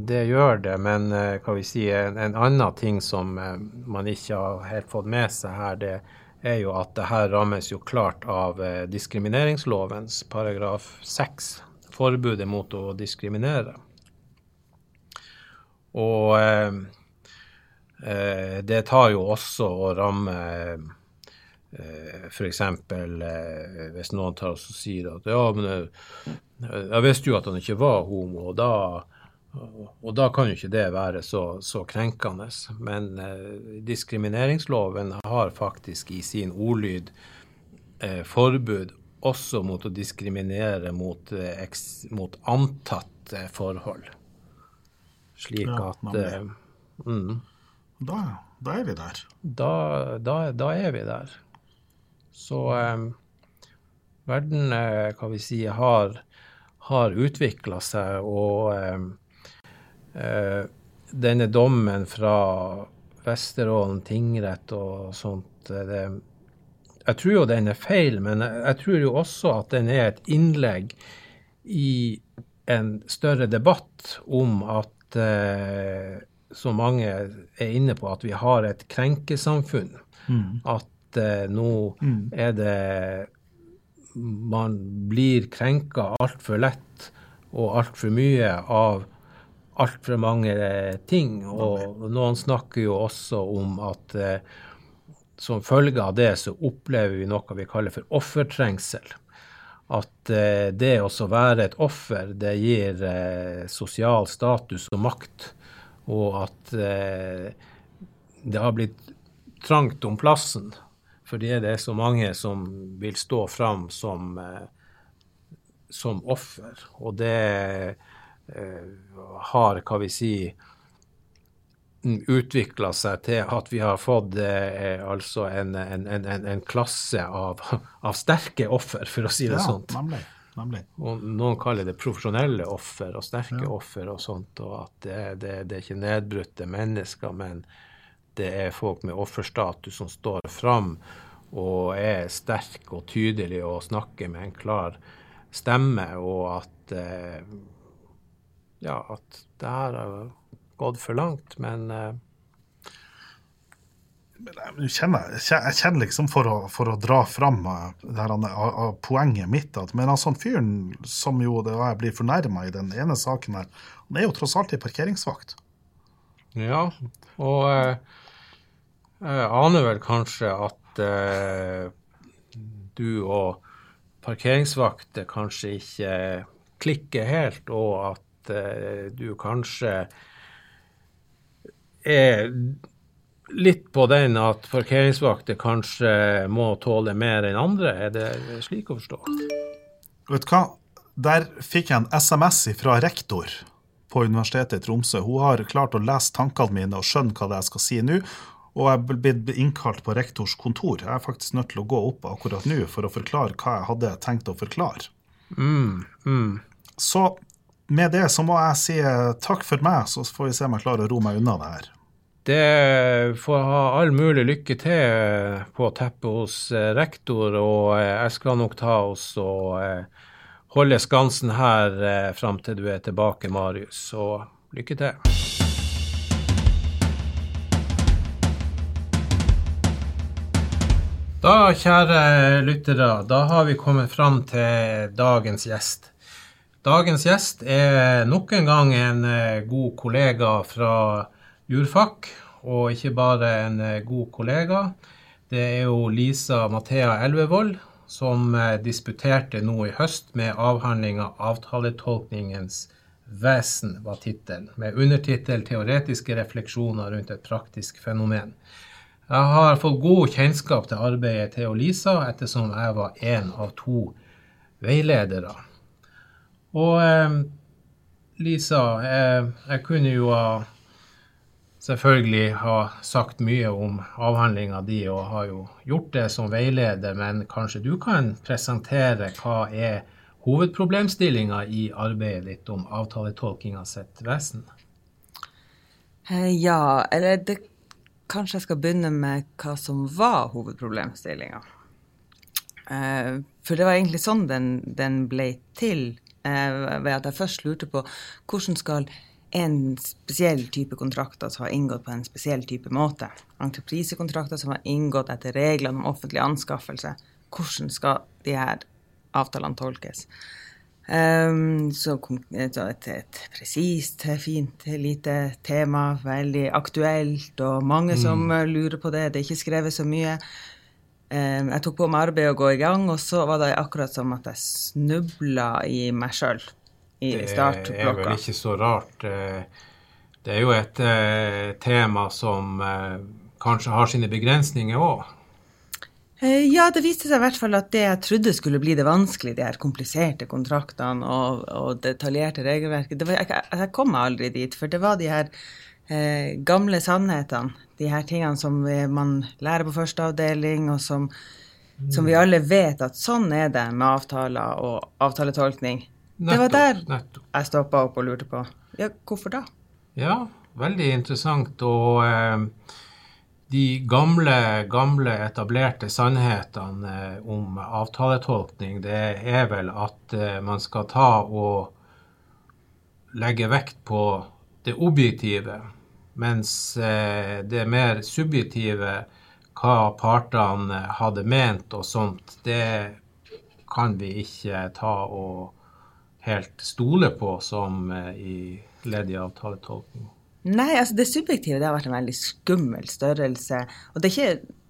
det gjør det, men eh, hva vi si, en, en annen ting som eh, man ikke har helt fått med seg her, det er jo at det her rammes jo klart av eh, diskrimineringslovens paragraf 6, forbudet mot å diskriminere. Og eh, eh, det tar jo også å ramme eh, F.eks. Eh, hvis noen tar og sier at ja, men jeg, jeg visste jo at han ikke var homo, og da, og da kan jo ikke det være så, så krenkende. Men eh, diskrimineringsloven har faktisk i sin ordlyd eh, forbud også mot å diskriminere mot, eh, mot antatt eh, forhold. Slik Ja, at nemlig. eh, mm, Da, da er vi der. da, da, da er vi der. Så eh, verden, eh, hva vi si, har, har utvikla seg, og denne dommen fra Vesterålen tingrett og sånt eh, det, Jeg tror jo den er feil, men jeg, tror jo også at den er et innlegg i en større debatt om at eh, så mange er inne på, at vi har et krenkesamfunn. Mm. At eh, nå er det Man blir krenka altfor lett og altfor mye av altfor mange ting. Og noen snakker jo også om at eh, som følge av det så opplever vi noe vi kaller for offertrengsel. At eh, det å være et offer, det gir eh, sosial status og makt. Og at eh, det har blitt trangt om plassen fordi det er så mange som vil stå fram som, eh, som offer. Og det eh, har, hva vi sier, utvikla seg til at vi har fått eh, altså en, en, en, en, klasse av, av, sterke offer, for å si det ja, sånn. Nemlig, nemlig. Og noen kaller det profesjonelle offer og sterke Ja. offer og sånt. Og at det, det, det er ikke nedbrutte mennesker, men det er folk med offerstatus som står fram og er sterk og tydelig og snakker med en klar stemme, og at eh, ja, at det her har gått for langt, men eh, Jeg kjenner, jeg kjenner liksom for å, for å dra fram eh, eh, av poenget mitt at Men altså, fyren som jo det jeg blir fornærma i den ene saken her, han er jo tross alt ei parkeringsvakt. Ja, og eh, jeg aner vel kanskje at eh, du og parkeringsvakter kanskje ikke klikker helt, og at eh, du kanskje er litt på den at parkeringsvakter kanskje må tåle mer enn andre. Er det slik å forstå? Vet du hva? Der fikk jeg en SMS fra rektor på Universitetet i Tromsø. Hun har klart å lese tankene mine og skjønne hva det er jeg skal si nå. Og jeg er blitt innkalt på rektors kontor. Jeg er faktisk nødt til å gå opp akkurat nå for å forklare hva jeg hadde tenkt å forklare. Mm, mm. Så med det så må jeg si eh, takk for meg, så får vi se om jeg klarer å ro meg unna det her. Det får ha all mulig lykke til på teppet hos eh, rektor, og eh, jeg skal nok ta oss og eh, holde skansen her eh, fram til du er tilbake, Marius. Så lykke til. Da, kjære lyttere, da har vi kommet fram til dagens gjest. Dagens gjest er nok en gang en eh, god kollega fra Jurfak, og ikke bare en eh, god kollega. Det er jo Lisa Mathea Elvevold som eh, disputerte nå i høst med avhandlinga 'Avtaletolkningens vesen', var tittelen, med undertittel 'Teoretiske refleksjoner rundt et praktisk fenomen'. Jeg har fått god kjennskap til arbeidet til Lisa, ettersom jeg var én av to veiledere. Og eh, Lisa, eh, jeg kunne jo ha selvfølgelig ha sagt mye om avhandlinga di, og har jo gjort det som veileder, men kanskje du kan presentere hva er hovedproblemstillinga i arbeidet ditt om avtaletolkinga sitt vesen? Eh, Ja, eller det, kanskje jeg skal begynne med hva som var hovedproblemstillinga. Eh, for det var egentlig sånn den, den ble til, ved at jeg først lurte på hvordan skal en spesiell type kontrakter som har inngått på en spesiell type måte, entreprisekontrakter som har inngått etter reglene om offentlig anskaffelse, hvordan skal de her avtalene tolkes? Um, så så et, et presist, fint, lite tema, veldig aktuelt, og mange som eh, lurer på det. Det er ikke skrevet så mye. Um, jeg tok på meg arbeidet å gå i gang, og så var det akkurat som at jeg snubla i meg sjøl i Det er vel ikke så rart. Eh, Det er jo et eh, tema som eh, kanskje har sine begrensninger òg. Ja, det viste seg i hvert fall at det jeg trodde skulle bli det vanskelige, de her kompliserte kontraktene og, og detaljerte regelverket, det var, jeg, jeg kom aldri dit, for det var de her eh, gamle sannhetene, de her tingene som man lærer på første avdeling, og som, som vi alle vet at sånn er det med avtaler og avtaletolkning. Det var der Nettopp. jeg stoppa opp og lurte på, ja, hvorfor da? Ja, veldig interessant. Og eh, de gamle, gamle etablerte sannhetene eh, om avtaletolkning, det er vel at eh, man skal ta og legge vekt på det objektive. Mens eh, det mer subjektive, hva partene hadde ment og sånt, det kan vi ikke ta og helt stole på som eh, i ledd i avtaletolkning. Nei, altså det subjektive det har vært en veldig skummel størrelse. Og det er ikke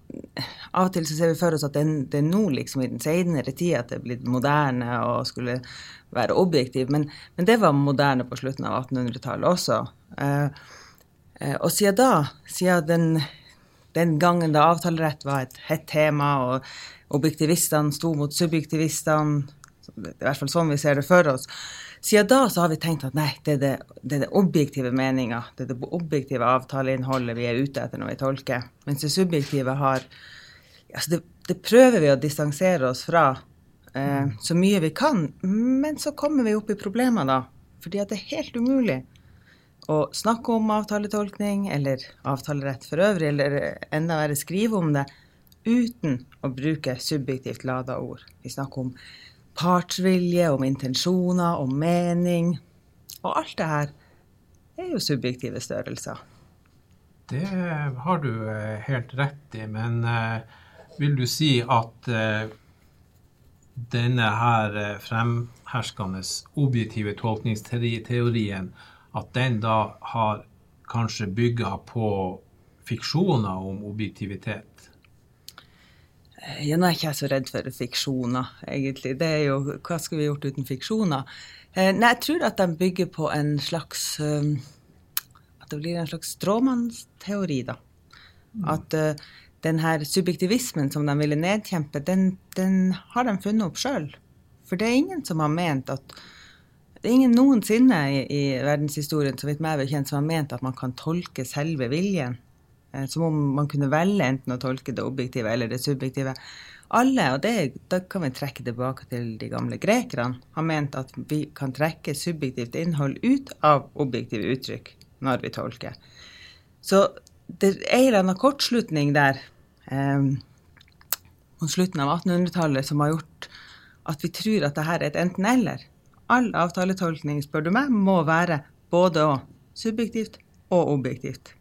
Av og til så ser vi for oss at det, det er nå liksom i den senere tid at det er blitt moderne og skulle være objektiv, men, men det var moderne på slutten av 1800-tallet også. Eh, og siden da, siden den, den gangen da avtalerett var et hett tema, og objektivistene sto mot subjektivistene, i hvert fall sånn vi ser det for oss, siden da så har vi tenkt at nei, det er det, det, er det objektive meninga, det er det objektive avtaleinnholdet vi er ute etter når vi tolker. Mens det subjektive har altså det, det, prøver vi å distansere oss fra eh, så mye vi kan, men så kommer vi opp i problemer da. Fordi at det er helt umulig å snakke om avtaletolkning eller avtalerett for øvrig, eller enda verre skrive om det, uten å bruke subjektivt lada ord. Vi snakker om partsvilje, om intensjoner, om mening. Og alt det her er jo subjektive størrelser. Det har du eh, helt rett i, men eh, vil du si at eh, denne her fremherskende objektive tolkningsteorien, at den da har kanskje bygga på fiksjoner om objektivitet? Ja, nå er ikke jeg så redd for fiksjoner, egentlig. Det er jo Hva skulle vi gjort uten fiksjoner? Eh, nei, jeg tror at de bygger på en slags um, At det blir en slags stråmannsteori, da. Mm. At uh, den her subjektivismen som de ville nedkjempe, den, den har de funnet opp sjøl. For det er ingen som har ment at det er ingen noensinne i, i verdenshistorien så vidt meg bekjent, som har ment at man kan tolke selve viljen. Eh, som om man kunne velge enten å tolke det objektive eller det subjektive. Alle, og det, da kan vi trekke tilbake til de gamle grekerne, har ment at vi kan trekke subjektivt innhold ut av objektive uttrykk når vi tolker. Så det er en eller annen kortslutning der eh, mot slutten av 1800-tallet som har gjort at vi tror at dette er et enten-eller. All avtaletolkning, spør du meg, må være både og. Subjektivt og objektivt.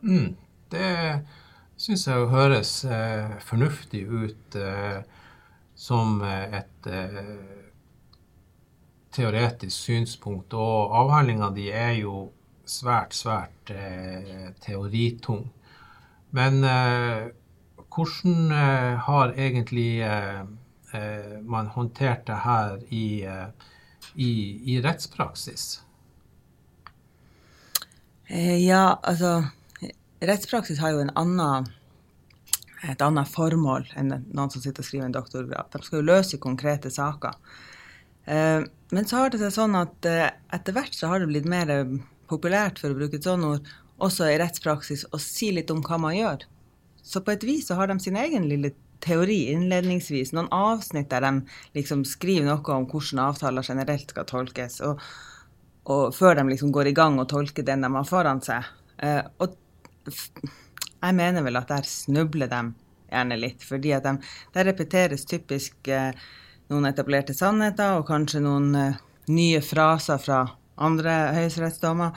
Mm. Det syns jeg høres eh, fornuftig ut eh, som et eh, teoretisk synspunkt. Og avhandlinga di er jo svært, svært eh, teoritung. Men eh, hvordan eh, har egentlig man håndtert det her i, i, i rettspraksis? Ja, altså rettspraksis har jo annen, et annet formål enn noen som sitter og skriver en doktorgrad. De skal jo løse konkrete saker. Eh, men så har det seg sånn at eh, etter hvert så har det blitt mer populært, for å bruke et sånt ord, også i rettspraksis å si litt om hva man gjør. Så på et vis så har de sin egen lille teori innledningsvis, noen avsnitt der de liksom skriver noe om hvordan avtaler generelt skal tolkes, og, og før de liksom går i gang og tolker den de har foran seg. Eh, og jeg mener vel at der snubler de gjerne litt, fordi at de, der repeteres typisk eh, noen etablerte sannheter og kanskje noen eh, nye fraser fra andre høyesterettsdommer.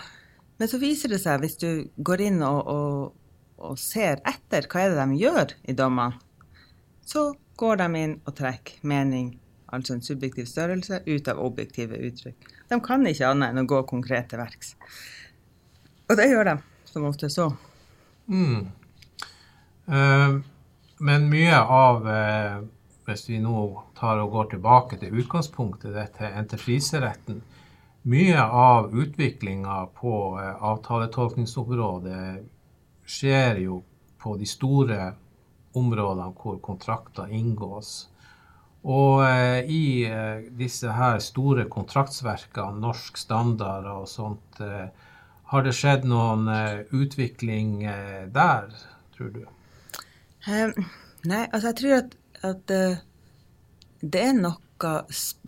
Men så viser det seg, hvis du går inn og, og, og ser etter hva er det de gjør i dommene, så går de inn og trekker mening, altså en subjektiv størrelse, ut av objektive uttrykk. De kan ikke annet enn å gå konkret til verks. Og det gjør de som ofte så. Mm. Uh, men mye av uh, Hvis vi nå tar og går tilbake til utgangspunktet, dette entrepriseretten Mye av utviklinga på uh, avtaletolkningsområdet skjer jo på de store områdene hvor kontrakter inngås. Og eh, i eh, disse her store kontraktsverkene, norsk standard og sånt, eh, har det skjedd noen uh, utvikling uh, der, tror du? Um, nei, altså jeg tror at, at uh, det er noe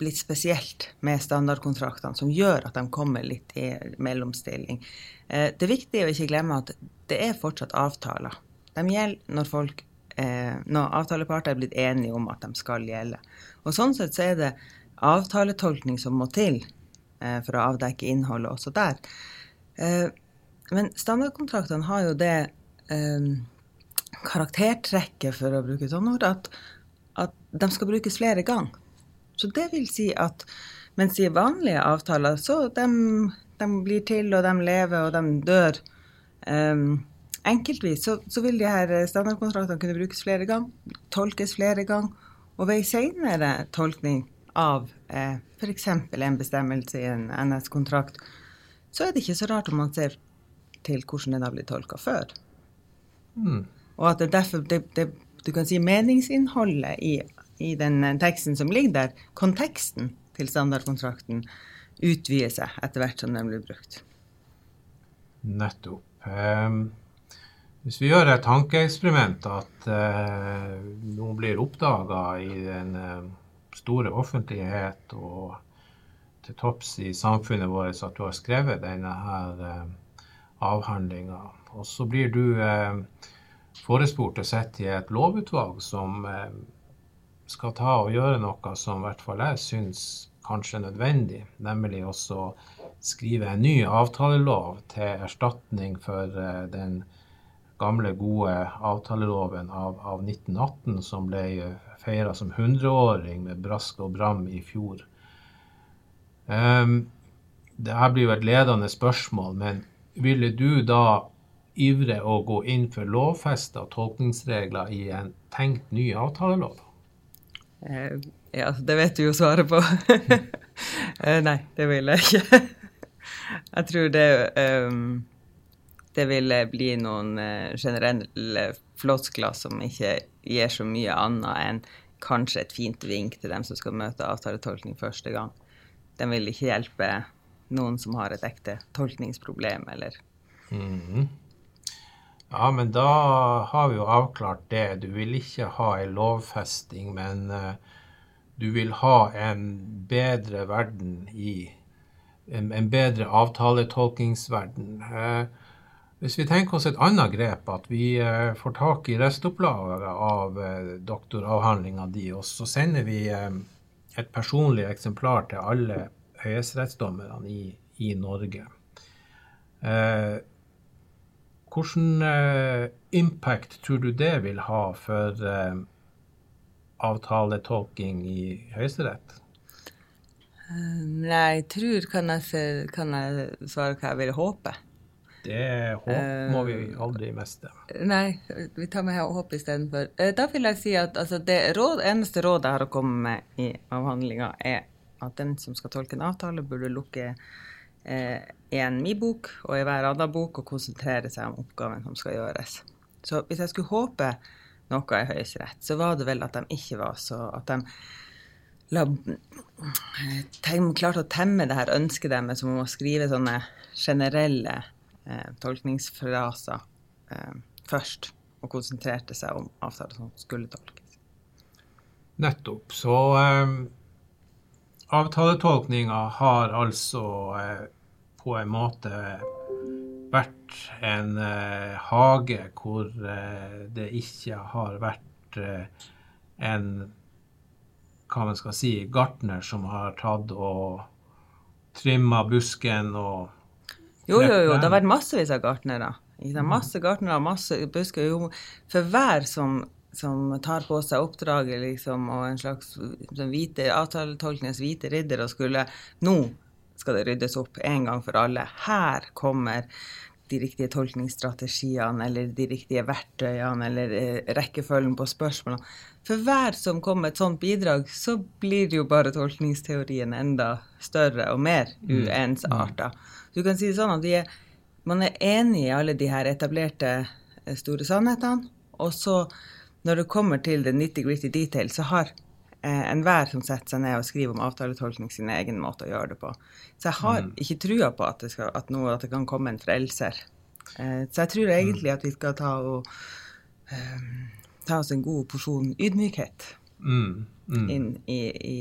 litt spesielt med standardkontraktene som gjør at de kommer litt i mellomstilling. det er viktig å ikke glemme at det er fortsatt avtaler. De gjelder når folk når avtaleparter er blitt enige om at de skal gjelde. Og Sånn sett så er det avtaletolkning som må til for å avdekke innholdet også der. Eh, men standardkontraktene har jo det eh, karaktertrekket, for å bruke et sånt ord, at, at de skal brukes flere ganger. Så det vil si at mens i vanlige avtaler, så de, de blir til, og de lever, og de dør um, enkeltvis, så, så, vil de her standardkontraktene kunne brukes flere ganger, tolkes flere ganger, og ved senere tolkning av eh, f.eks. en bestemmelse i en NS-kontrakt, så er det ikke så rart om man ser til hvordan den har blitt tolka før. Mm. Og at det derfor det, det, Du kan si meningsinnholdet i, i den teksten som ligger der, konteksten til standardkontrakten, utvider seg etter hvert som den blir brukt. Nettopp. Um, hvis vi gjør et tankeeksperiment at eh, noe blir oppdaga i den uh, store offentlighet og til topps i samfunnet vårt at du har skrevet denne her eh, avhandlinga, og så blir du eh, forespurt å sitte i et lovutvalg som eh, skal ta og gjøre noe som i hvert fall jeg syns kanskje er nødvendig, nemlig også skrive en ny avtalelov til erstatning for eh, den gamle, gode avtaleloven av, av 1918, som ble feira som 100-åring med brask og bram i fjor. Um, det her blir jo et ledende spørsmål, men ville du da ivre å gå inn for lovfesta tolkningsregler i en tenkt ny avtalelov? Uh, ja, det vet du jo svaret på. uh, nei, det vil jeg ikke. jeg tror det um, Det vil bli noen uh, generelle floskler som ikke gir så mye annet enn kanskje et fint vink til dem som skal møte avtaletolkning første gang. Den vil ikke hjelpe noen som har et ekte tolkningsproblem, eller mm -hmm. Ja, men da har vi jo avklart det. Du vil ikke ha en lovfesting, men uh, du vil ha en bedre verden i En, en bedre avtaletolkningsverden. Uh, hvis vi tenker oss et annet grep, at vi uh, får tak i restopplaget av doktoravhandlinga di, og så sender vi et personlig eksemplar til alle høyesterettsdommerne i, i Norge. Eh, hvordan eh, impact tror du det vil ha for eh, avtaletolking i Høyesterett? Nei, jeg tror kan jeg, kan jeg, svare hva jeg vil håpe. Det håp må vi aldri miste. Nei, vi tar med håp istedenfor. Uh, da vil jeg si at altså, det råd, eneste rådet jeg har å komme med i avhandlinga, er at den som skal tolke en avtale, burde lukke eh, en min bok og i hver annen bok og konsentrere seg om oppgaven som skal gjøres. Så hvis jeg skulle håpe noe i Høyesterett, så var det vel at de ikke var så At de la, de klarte å temme det her ønsket deres om å skrive sånne generelle eh, tolkningsfraser eh, først, og konsentrerte seg om avtaler som skulle tolkes. Nettopp. Så eh, avtaletolkninga har altså eh, på en måte vært en eh, hage hvor eh, det ikke har vært eh, en hva man skal si, gartner som har tatt og trimma busken og Jo, jo, jo, det har vært massevis av gartnere. Masse gartnere, masse busker. Jo, for hver som som tar på seg oppdraget liksom, og en slags hvite, avtaletolkningens hvite ridder og skulle Nå skal det ryddes opp en gang for alle. Her kommer de riktige tolkningsstrategiene eller de riktige verktøyene eller eh, rekkefølgen på spørsmålene. For hver som kommer med et sånt bidrag, så blir jo bare tolkningsteorien enda større og mer mm. uensarta. Du kan si det sånn at er, man er enig i alle de her etablerte eh, store sannhetene, og så når det kommer til the nitty-gritty detail, så har enhver som setter seg ned og skriver om avtaletolkning, sin egen måte å gjøre det på. Så jeg har mm. ikke trua på at det, skal, at, noe, at det kan komme en frelser. Eh, så jeg tror egentlig at vi skal ta, og, eh, ta oss en god porsjon ydmykhet mm. Mm. inn i, i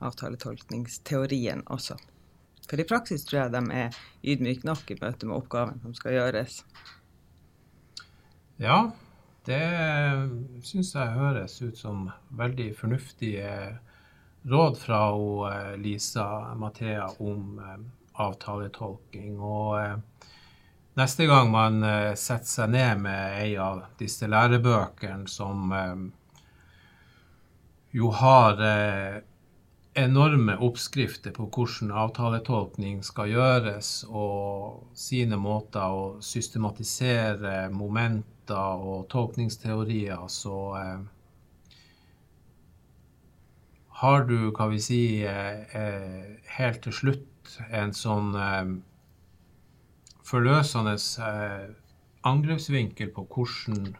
avtaletolkningsteorien også. For i praksis tror jeg de er ydmyke nok i møte med oppgaven som skal gjøres. Ja, det syns jeg høres ut som veldig fornuftige råd fra Lisa Mathea om eh, avtaletolking. Og eh, neste gang man eh, setter seg ned med ei av disse lærebøkene som eh, jo har eh, enorme oppskrifter på hvordan avtaletolkning skal gjøres, og sine måter å systematisere momenter og tolkningsteorier, så eh, har du, hva vi si, eh, eh, helt til slutt en sånn forløsende angrepsvinkel på hvordan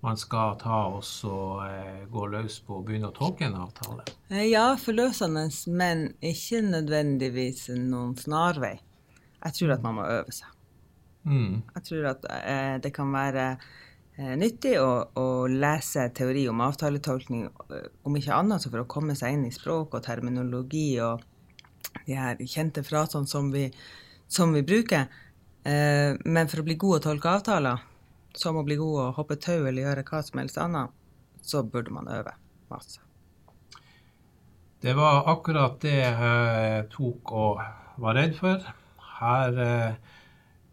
man skal ta og gå løs på å begynne å tolke en avtale? Ja, forløsende, men ikke nødvendigvis noen snarvei. Jeg tror at man må øve seg. Mm. Jeg tror at det kan være Eh, nyttig å, å, lese teori om avtaletolkning, eh, om ikke annet så for å komme seg inn i språk og terminologi og de her kjente frasene som vi, som vi bruker. Eh, men for å bli god å tolke avtaler, som å bli god å hoppe tau eller gjøre hva som helst annet, så burde man øve masse. Det var akkurat det jeg tok og var redd for. Her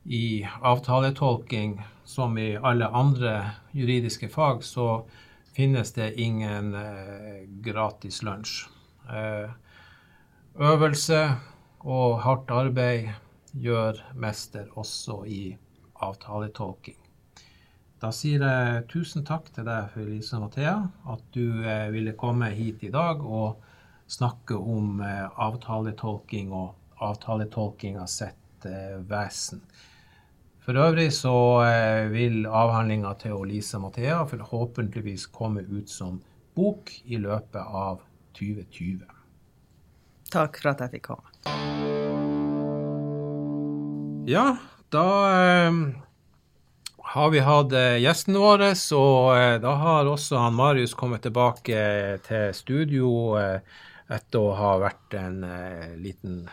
i avtaletolking som i alle andre juridiske fag, så finnes det ingen eh, gratis lunsj. Eh, øvelse og hardt arbeid gjør mester også i avtaletolking. Da sier jeg tusen takk til deg, Felisa Mathea, at du eh, ville komme hit i dag og snakke om avtaletolking og avtaletolkinga sitt vesen. For øvrig så eh, vil avhandlinga til Lisa Mathea forhåpentligvis komme ut som bok i løpet av 2020. Takk for at jeg fikk komme. Ja, da eh, har vi hatt eh, gjesten vår, og eh, da har også han Marius kommet tilbake til studio eh, etter å ha vært en liten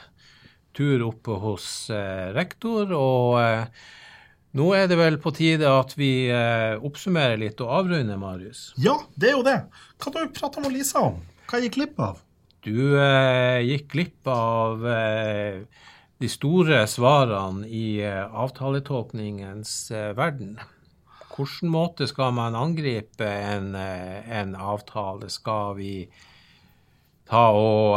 tur oppe hos rektor. og nå er det vel på tide at vi eh, oppsummerer litt og avrunder, Marius? Ja, det er jo det. Hva har du prata med Lisa om? Hva gikk glipp av? Du eh, gikk glipp av eh, de store svarene i eh, avtaletolkningens eh, verden. Hvilken måte skal man angripe en, eh, en avtale? Skal vi ta og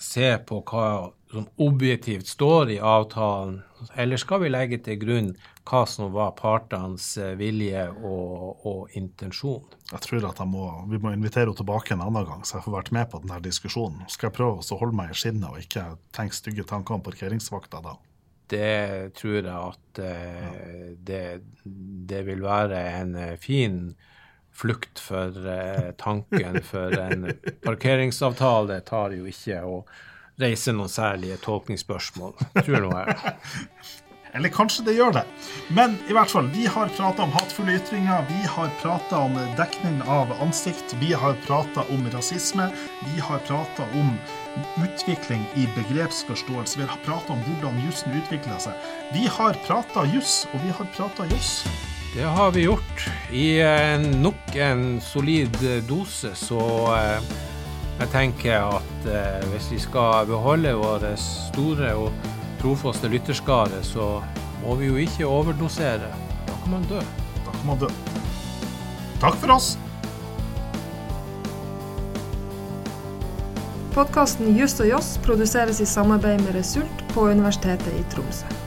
se på hva som objektivt står i avtalen, eller skal vi legge til grunn hva som var partenes eh, vilje og, og intensjon? Jeg tror at jeg må, vi må invitere henne tilbake en annen gang, så jeg får vært med på denne diskusjonen. Skal jeg prøve å holde meg i skinnet og ikke tenke stygge tanker om parkeringsvakta da? Det tror jeg at eh, det, det, vil være en eh, fin flukt for eh, tanken, for en parkeringsavtale tar jo ikke å reise noen særlige tolkningsspørsmål, tror nå jeg. Eller kanskje det gjør det. Men i hvert fall, vi har prata om hatefulle ytringer, vi har prata om dekning av ansikt, vi har prata om rasisme, vi har prata om utvikling i begrepsforståelse, vi har prata om hvordan jussen utvikler seg. Vi har prata juss, og vi har prata juss. Det har vi gjort. I nok en solid dose, så eh, jeg tenker at eh, hvis vi skal beholde vår store og trofaste lytterskare, så må vi jo ikke overdosere. Da kan man dø. Da kan man dø. Takk for oss. Podkasten Just og Joss produseres i samarbeid med Result på Universitetet i Tromsø.